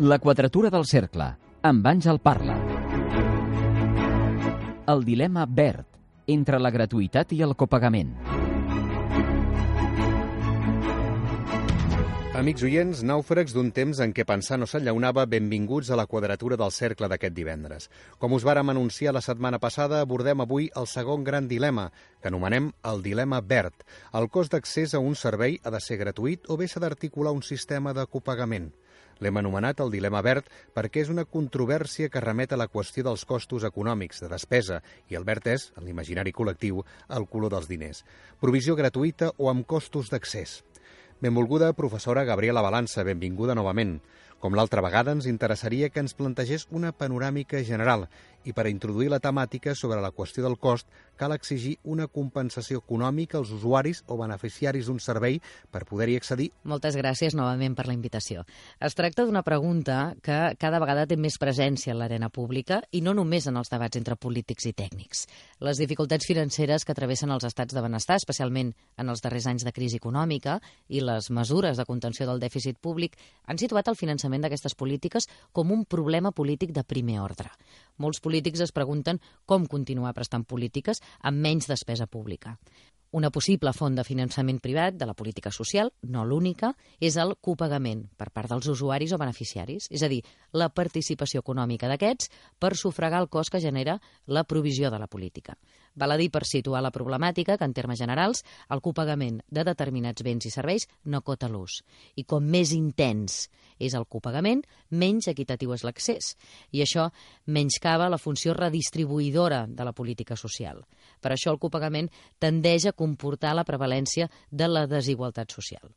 La quadratura del cercle, amb Àngel Parla. El dilema verd, entre la gratuïtat i el copagament. Amics oients, nàufrags d'un temps en què pensar no s'enllaunava, benvinguts a la quadratura del cercle d'aquest divendres. Com us vàrem anunciar la setmana passada, abordem avui el segon gran dilema, que anomenem el dilema verd. El cost d'accés a un servei ha de ser gratuït o bé s'ha d'articular un sistema de copagament. L'hem anomenat el dilema verd perquè és una controvèrsia que remet a la qüestió dels costos econòmics de despesa i el verd és, en l'imaginari col·lectiu, el color dels diners. Provisió gratuïta o amb costos d'accés. Benvolguda professora Gabriela Balança, benvinguda novament. Com l'altra vegada, ens interessaria que ens plantegés una panoràmica general i per introduir la temàtica sobre la qüestió del cost cal exigir una compensació econòmica als usuaris o beneficiaris d'un servei per poder-hi accedir. Moltes gràcies novament per la invitació. Es tracta d'una pregunta que cada vegada té més presència en l'arena pública i no només en els debats entre polítics i tècnics. Les dificultats financeres que travessen els estats de benestar, especialment en els darrers anys de crisi econòmica, i les mesures de contenció del dèficit públic han situat el finançament d'aquestes polítiques com un problema polític de primer ordre. Molts polítics es pregunten com continuar prestant polítiques amb menys despesa pública. Una possible font de finançament privat de la política social, no l'única, és el copagament per part dels usuaris o beneficiaris, és a dir, la participació econòmica d'aquests per sufragar el cost que genera la provisió de la política. Val a dir, per situar la problemàtica, que en termes generals el copagament de determinats béns i serveis no cota l'ús. I com més intens és el copagament, menys equitatiu és l'accés. I això menyscava la funció redistribuïdora de la política social. Per això el copagament tendeix a comportar la prevalència de la desigualtat social.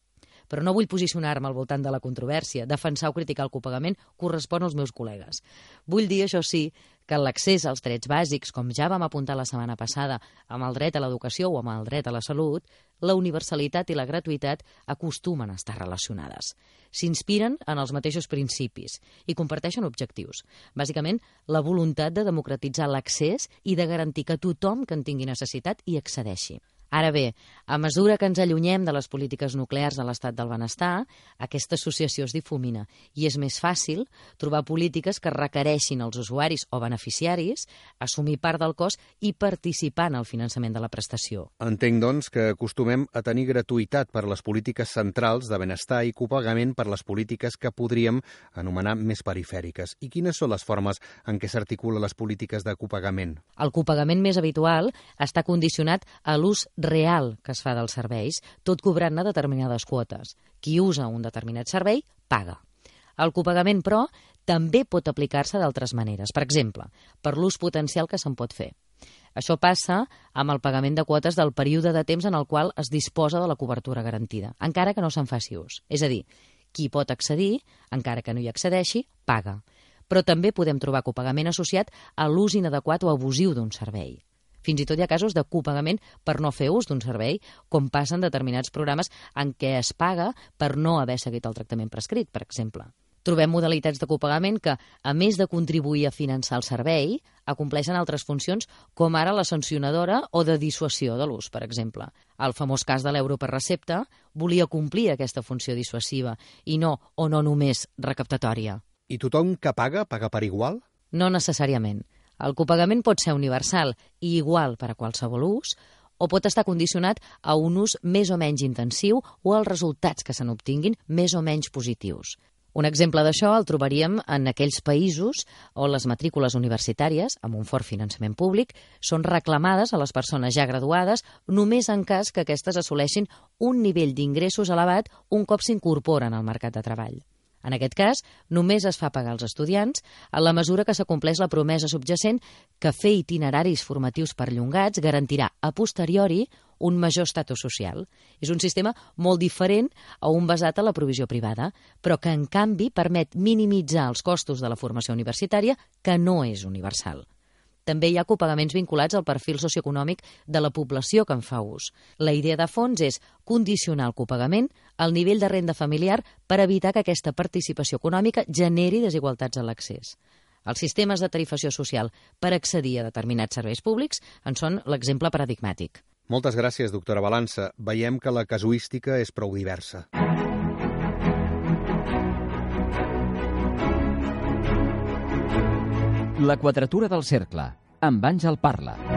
Però no vull posicionar-me al voltant de la controvèrsia. Defensar o criticar el copagament correspon als meus col·legues. Vull dir, això sí, que l'accés als drets bàsics, com ja vam apuntar la setmana passada amb el dret a l'educació o amb el dret a la salut, la universalitat i la gratuïtat acostumen a estar relacionades. S'inspiren en els mateixos principis i comparteixen objectius. Bàsicament, la voluntat de democratitzar l'accés i de garantir que tothom que en tingui necessitat hi accedeixi. Ara bé, a mesura que ens allunyem de les polítiques nuclears de l'estat del benestar, aquesta associació es difumina i és més fàcil trobar polítiques que requereixin als usuaris o beneficiaris assumir part del cost i participar en el finançament de la prestació. Entenc, doncs, que acostumem a tenir gratuïtat per les polítiques centrals de benestar i copagament per les polítiques que podríem anomenar més perifèriques. I quines són les formes en què s'articulen les polítiques de copagament? El copagament més habitual està condicionat a l'ús real que es fa dels serveis, tot cobrant-ne determinades quotes. Qui usa un determinat servei, paga. El copagament, però, també pot aplicar-se d'altres maneres. Per exemple, per l'ús potencial que se'n pot fer. Això passa amb el pagament de quotes del període de temps en el qual es disposa de la cobertura garantida, encara que no se'n faci ús. És a dir, qui pot accedir, encara que no hi accedeixi, paga. Però també podem trobar copagament associat a l'ús inadequat o abusiu d'un servei. Fins i tot hi ha casos de copagament per no fer ús d'un servei, com passa en determinats programes en què es paga per no haver seguit el tractament prescrit, per exemple. Trobem modalitats de copagament que, a més de contribuir a finançar el servei, acompleixen altres funcions, com ara la sancionadora o de dissuasió de l'ús, per exemple. El famós cas de l'euro per recepta volia complir aquesta funció dissuasiva i no, o no només, recaptatòria. I tothom que paga, paga per igual? No necessàriament. El copagament pot ser universal i igual per a qualsevol ús, o pot estar condicionat a un ús més o menys intensiu o als resultats que se n'obtinguin més o menys positius. Un exemple d'això el trobaríem en aquells països on les matrícules universitàries, amb un fort finançament públic, són reclamades a les persones ja graduades només en cas que aquestes assoleixin un nivell d'ingressos elevat un cop s'incorporen al mercat de treball. En aquest cas, només es fa pagar als estudiants a la mesura que s'acompleix la promesa subjacent que fer itineraris formatius perllongats garantirà a posteriori un major estatus social. És un sistema molt diferent a un basat a la provisió privada, però que, en canvi, permet minimitzar els costos de la formació universitària, que no és universal. També hi ha copagaments vinculats al perfil socioeconòmic de la població que en fa ús. La idea de fons és condicionar el copagament el nivell de renda familiar per evitar que aquesta participació econòmica generi desigualtats a l'accés. Els sistemes de tarifació social per accedir a determinats serveis públics en són l'exemple paradigmàtic. Moltes gràcies, doctora Balança. Veiem que la casuística és prou diversa. La quadratura del cercle, amb Àngel Parla.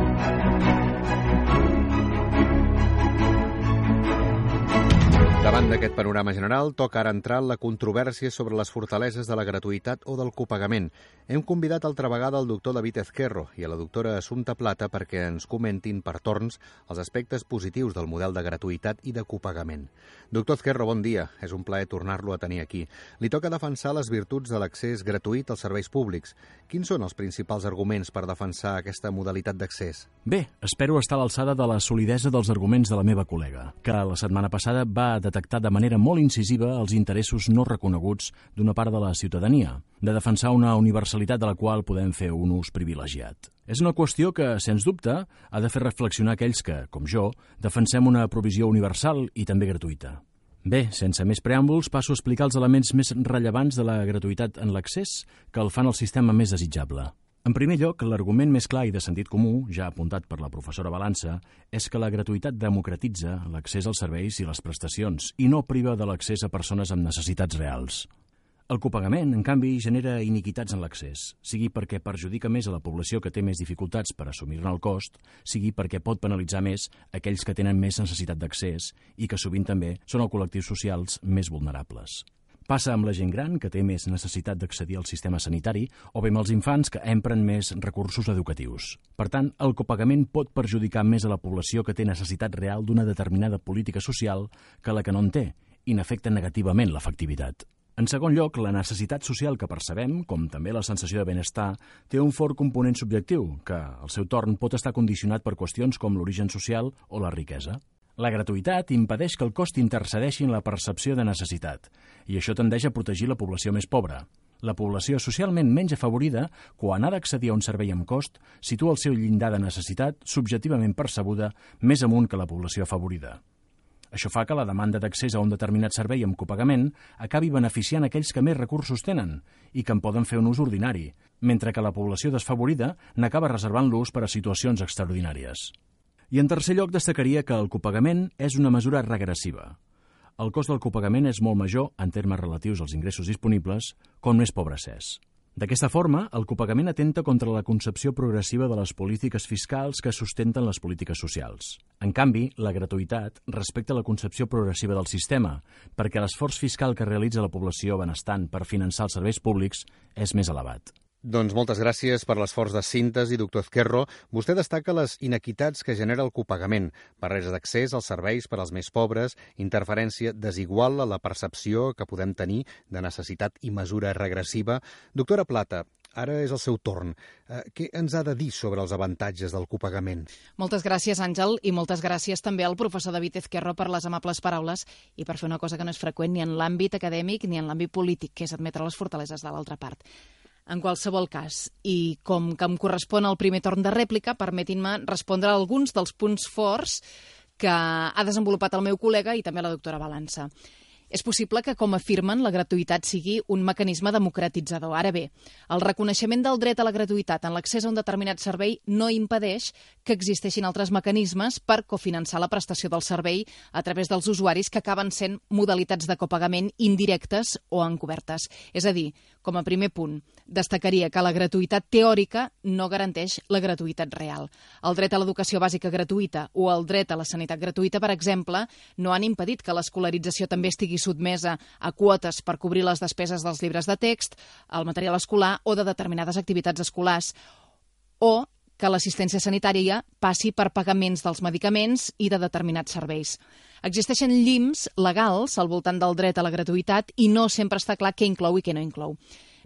Davant d'aquest panorama general, toca ara entrar en la controvèrsia sobre les fortaleses de la gratuïtat o del copagament. Hem convidat altra vegada el doctor David Ezquerro i a la doctora Assumpta Plata perquè ens comentin per torns els aspectes positius del model de gratuïtat i de copagament. Doctor Ezquerro, bon dia. És un plaer tornar-lo a tenir aquí. Li toca defensar les virtuts de l'accés gratuït als serveis públics. Quins són els principals arguments per defensar aquesta modalitat d'accés? Bé, espero estar a l'alçada de la solidesa dels arguments de la meva col·lega, que la setmana passada va detectar de manera molt incisiva els interessos no reconeguts d'una part de la ciutadania, de defensar una universalitat de la qual podem fer un ús privilegiat. És una qüestió que, sens dubte, ha de fer reflexionar aquells que, com jo, defensem una provisió universal i també gratuïta. Bé, sense més preàmbuls, passo a explicar els elements més rellevants de la gratuïtat en l'accés que el fan el sistema més desitjable. En primer lloc, l'argument més clar i de sentit comú, ja apuntat per la professora Balança, és que la gratuïtat democratitza l'accés als serveis i les prestacions i no priva de l'accés a persones amb necessitats reals. El copagament, en canvi, genera iniquitats en l'accés, sigui perquè perjudica més a la població que té més dificultats per assumir-ne el cost, sigui perquè pot penalitzar més aquells que tenen més necessitat d'accés i que sovint també són els col·lectius socials més vulnerables. Passa amb la gent gran, que té més necessitat d'accedir al sistema sanitari, o bé amb els infants, que empren més recursos educatius. Per tant, el copagament pot perjudicar més a la població que té necessitat real d'una determinada política social que la que no en té, i n'afecta negativament l'efectivitat. En segon lloc, la necessitat social que percebem, com també la sensació de benestar, té un fort component subjectiu, que, al seu torn, pot estar condicionat per qüestions com l'origen social o la riquesa. La gratuïtat impedeix que el cost intercedeixi en la percepció de necessitat, i això tendeix a protegir la població més pobra. La població socialment menys afavorida, quan ha d'accedir a un servei amb cost, situa el seu llindar de necessitat subjectivament percebuda més amunt que la població afavorida. Això fa que la demanda d'accés a un determinat servei amb copagament acabi beneficiant aquells que més recursos tenen i que en poden fer un ús ordinari, mentre que la població desfavorida n'acaba reservant l'ús per a situacions extraordinàries. I en tercer lloc destacaria que el copagament és una mesura regressiva. El cost del copagament és molt major en termes relatius als ingressos disponibles, com més pobre s'és. D'aquesta forma, el copagament atenta contra la concepció progressiva de les polítiques fiscals que sustenten les polítiques socials. En canvi, la gratuïtat respecta la concepció progressiva del sistema, perquè l'esforç fiscal que realitza la població benestant per finançar els serveis públics és més elevat. Doncs moltes gràcies per l'esforç de síntesi, doctor Ezquerro. Vostè destaca les inequitats que genera el copagament, barreres d'accés als serveis per als més pobres, interferència desigual a la percepció que podem tenir de necessitat i mesura regressiva. Doctora Plata, Ara és el seu torn. Eh, què ens ha de dir sobre els avantatges del copagament? Moltes gràcies, Àngel, i moltes gràcies també al professor David Ezquerro per les amables paraules i per fer una cosa que no és freqüent ni en l'àmbit acadèmic ni en l'àmbit polític, que és admetre les fortaleses de l'altra part. En qualsevol cas, i com que em correspon el primer torn de rèplica, permetin-me respondre a alguns dels punts forts que ha desenvolupat el meu col·lega i també la doctora Balança. És possible que, com afirmen, la gratuïtat sigui un mecanisme democratitzador. Ara bé, el reconeixement del dret a la gratuïtat en l'accés a un determinat servei no impedeix que existeixin altres mecanismes per cofinançar la prestació del servei a través dels usuaris que acaben sent modalitats de copagament indirectes o encobertes. És a dir, com a primer punt, destacaria que la gratuïtat teòrica no garanteix la gratuïtat real. El dret a l'educació bàsica gratuïta o el dret a la sanitat gratuïta, per exemple, no han impedit que l'escolarització també estigui sotmesa a quotes per cobrir les despeses dels llibres de text, el material escolar o de determinades activitats escolars, o que l'assistència sanitària passi per pagaments dels medicaments i de determinats serveis. Existeixen llims legals al voltant del dret a la gratuïtat i no sempre està clar què inclou i què no inclou.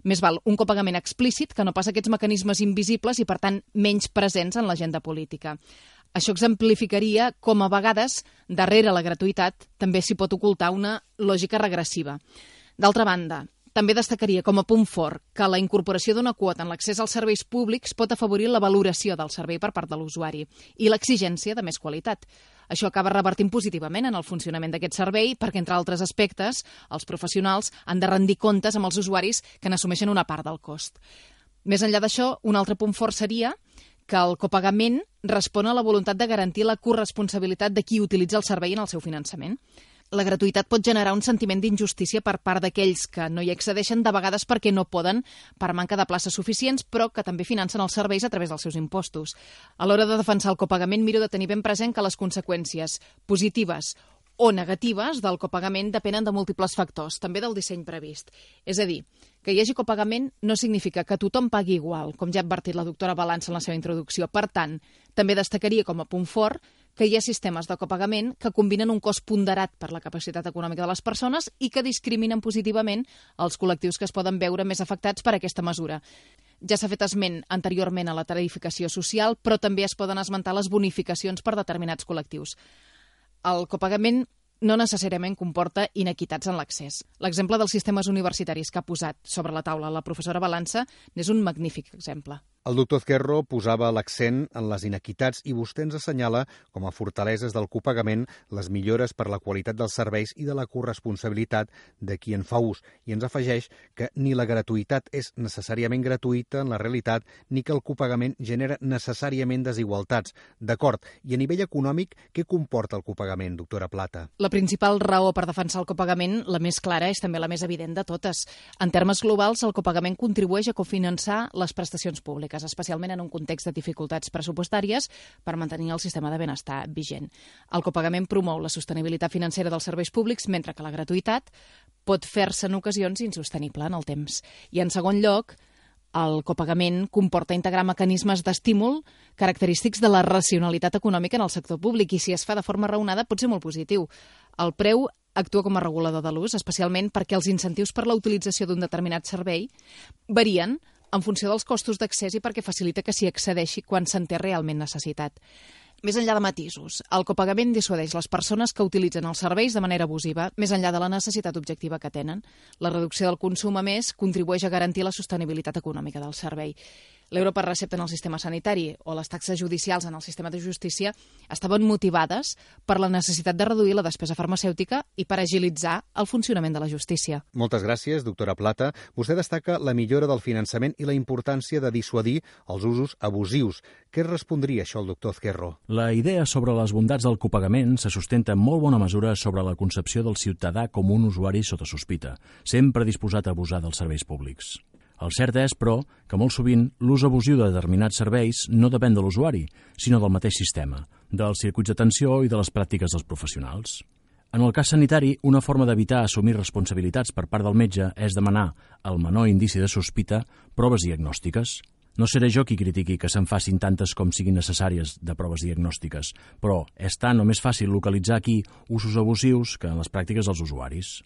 Més val un copagament explícit que no pas aquests mecanismes invisibles i, per tant, menys presents en l'agenda política. Això exemplificaria com a vegades, darrere la gratuïtat, també s'hi pot ocultar una lògica regressiva. D'altra banda, també destacaria com a punt fort que la incorporació d'una quota en l'accés als serveis públics pot afavorir la valoració del servei per part de l'usuari i l'exigència de més qualitat. Això acaba revertint positivament en el funcionament d'aquest servei perquè, entre altres aspectes, els professionals han de rendir comptes amb els usuaris que n'assumeixen una part del cost. Més enllà d'això, un altre punt fort seria que el copagament respon a la voluntat de garantir la corresponsabilitat de qui utilitza el servei en el seu finançament. La gratuïtat pot generar un sentiment d'injustícia per part d'aquells que no hi accedeixen de vegades perquè no poden per manca de places suficients, però que també financen els serveis a través dels seus impostos. A l'hora de defensar el copagament, miro de tenir ben present que les conseqüències positives o negatives del copagament depenen de múltiples factors, també del disseny previst. És a dir, que hi hagi copagament no significa que tothom pagui igual, com ja ha advertit la doctora Balança en la seva introducció. Per tant, també destacaria com a punt fort que hi ha sistemes de copagament que combinen un cost ponderat per la capacitat econòmica de les persones i que discriminen positivament els col·lectius que es poden veure més afectats per aquesta mesura. Ja s'ha fet esment anteriorment a la tarificació social, però també es poden esmentar les bonificacions per determinats col·lectius el copagament no necessàriament comporta inequitats en l'accés. L'exemple dels sistemes universitaris que ha posat sobre la taula la professora Balança n'és un magnífic exemple. El doctor Ezquerro posava l'accent en les inequitats i vostè ens assenyala com a fortaleses del copagament les millores per la qualitat dels serveis i de la corresponsabilitat de qui en fa ús. I ens afegeix que ni la gratuïtat és necessàriament gratuïta en la realitat ni que el copagament genera necessàriament desigualtats. D'acord. I a nivell econòmic, què comporta el copagament, doctora Plata? La principal raó per defensar el copagament, la més clara, és també la més evident de totes. En termes globals, el copagament contribueix a cofinançar les prestacions públiques públiques, especialment en un context de dificultats pressupostàries per mantenir el sistema de benestar vigent. El copagament promou la sostenibilitat financera dels serveis públics, mentre que la gratuïtat pot fer-se en ocasions insostenible en el temps. I, en segon lloc, el copagament comporta integrar mecanismes d'estímul característics de la racionalitat econòmica en el sector públic i si es fa de forma raonada pot ser molt positiu. El preu actua com a regulador de l'ús, especialment perquè els incentius per la utilització d'un determinat servei varien en funció dels costos d'accés i perquè facilita que s'hi accedeixi quan se'n té realment necessitat. Més enllà de matisos, el copagament dissuadeix les persones que utilitzen els serveis de manera abusiva, més enllà de la necessitat objectiva que tenen. La reducció del consum, a més, contribueix a garantir la sostenibilitat econòmica del servei l'euro per recepta en el sistema sanitari o les taxes judicials en el sistema de justícia estaven motivades per la necessitat de reduir la despesa farmacèutica i per agilitzar el funcionament de la justícia. Moltes gràcies, doctora Plata. Vostè destaca la millora del finançament i la importància de dissuadir els usos abusius. Què respondria això el doctor Ezquerro? La idea sobre les bondats del copagament se sustenta en molt bona mesura sobre la concepció del ciutadà com un usuari sota sospita, sempre disposat a abusar dels serveis públics. El cert és, però, que molt sovint l'ús abusiu de determinats serveis no depèn de l'usuari, sinó del mateix sistema, dels circuits d'atenció i de les pràctiques dels professionals. En el cas sanitari, una forma d'evitar assumir responsabilitats per part del metge és demanar, al menor indici de sospita, proves diagnòstiques. No seré jo qui critiqui que se'n facin tantes com siguin necessàries de proves diagnòstiques, però és tant o més fàcil localitzar aquí usos abusius que en les pràctiques dels usuaris.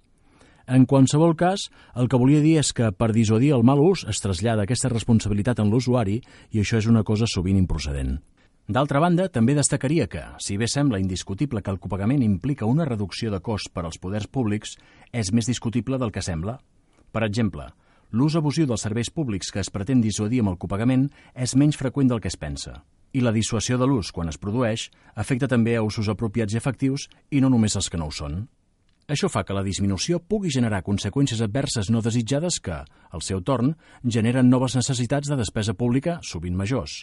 En qualsevol cas, el que volia dir és que per dissuadir el mal ús es trasllada aquesta responsabilitat en l'usuari i això és una cosa sovint improcedent. D'altra banda, també destacaria que, si bé sembla indiscutible que el copagament implica una reducció de cost per als poders públics, és més discutible del que sembla. Per exemple, l'ús abusiu dels serveis públics que es pretén dissuadir amb el copagament és menys freqüent del que es pensa. I la dissuasió de l'ús, quan es produeix, afecta també a usos apropiats i efectius i no només els que no ho són. Això fa que la disminució pugui generar conseqüències adverses no desitjades que, al seu torn, generen noves necessitats de despesa pública, sovint majors.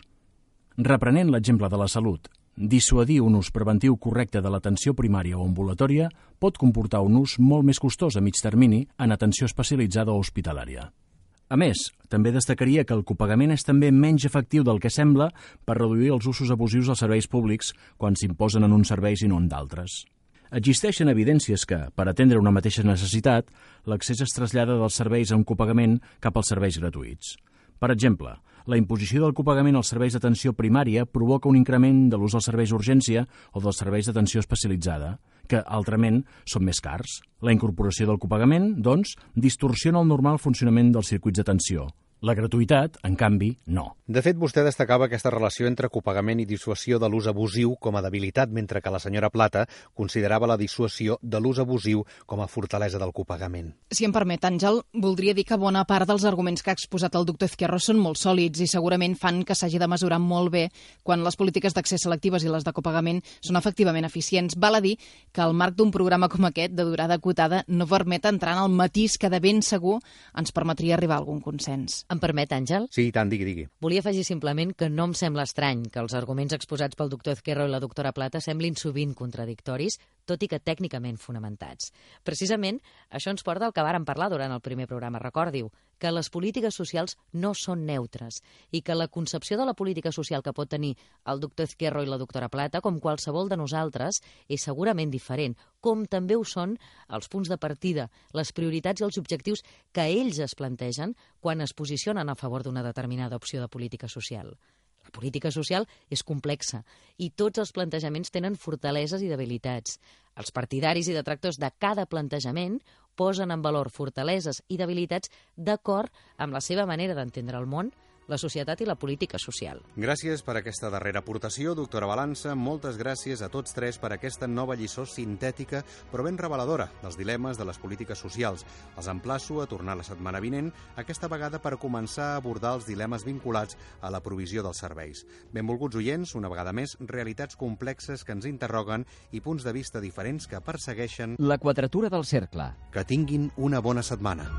Reprenent l'exemple de la salut, dissuadir un ús preventiu correcte de l'atenció primària o ambulatòria pot comportar un ús molt més costós a mig termini en atenció especialitzada o hospitalària. A més, també destacaria que el copagament és també menys efectiu del que sembla per reduir els usos abusius als serveis públics quan s'imposen en uns serveis i no en d'altres. Existeixen evidències que, per atendre una mateixa necessitat, l'accés es trasllada dels serveis a un copagament cap als serveis gratuïts. Per exemple, la imposició del copagament als serveis d'atenció primària provoca un increment de l'ús dels serveis d'urgència o dels serveis d'atenció especialitzada, que, altrament, són més cars. La incorporació del copagament, doncs, distorsiona el normal funcionament dels circuits d'atenció, la gratuïtat, en canvi, no. De fet, vostè destacava aquesta relació entre copagament i dissuasió de l'ús abusiu com a debilitat, mentre que la senyora Plata considerava la dissuasió de l'ús abusiu com a fortalesa del copagament. Si em permet, Àngel, voldria dir que bona part dels arguments que ha exposat el doctor Ezquerro són molt sòlids i segurament fan que s'hagi de mesurar molt bé quan les polítiques d'accés selectives i les de copagament són efectivament eficients. Val a dir que el marc d'un programa com aquest, de durada acotada, no permet entrar en el matís que de ben segur ens permetria arribar a algun consens. Em permet, Àngel? Sí, tant, digui, digui. Volia afegir simplement que no em sembla estrany que els arguments exposats pel doctor Ezquerro i la doctora Plata semblin sovint contradictoris, tot i que tècnicament fonamentats. Precisament, això ens porta al que vàrem parlar durant el primer programa, recordiu, que les polítiques socials no són neutres i que la concepció de la política social que pot tenir el doctor Ezquerro i la doctora Plata, com qualsevol de nosaltres, és segurament diferent, com també ho són els punts de partida, les prioritats i els objectius que ells es plantegen quan es posicionen a favor d'una determinada opció de política social. La política social és complexa i tots els plantejaments tenen fortaleses i debilitats. Els partidaris i detractors de cada plantejament posen en valor fortaleses i debilitats d'acord amb la seva manera d'entendre el món la societat i la política social. Gràcies per aquesta darrera aportació, doctora Balança. Moltes gràcies a tots tres per aquesta nova lliçó sintètica, però ben reveladora, dels dilemes de les polítiques socials. Els emplaço a tornar la setmana vinent, aquesta vegada per començar a abordar els dilemes vinculats a la provisió dels serveis. Benvolguts oients, una vegada més, realitats complexes que ens interroguen i punts de vista diferents que persegueixen... La quadratura del cercle. Que tinguin una bona setmana.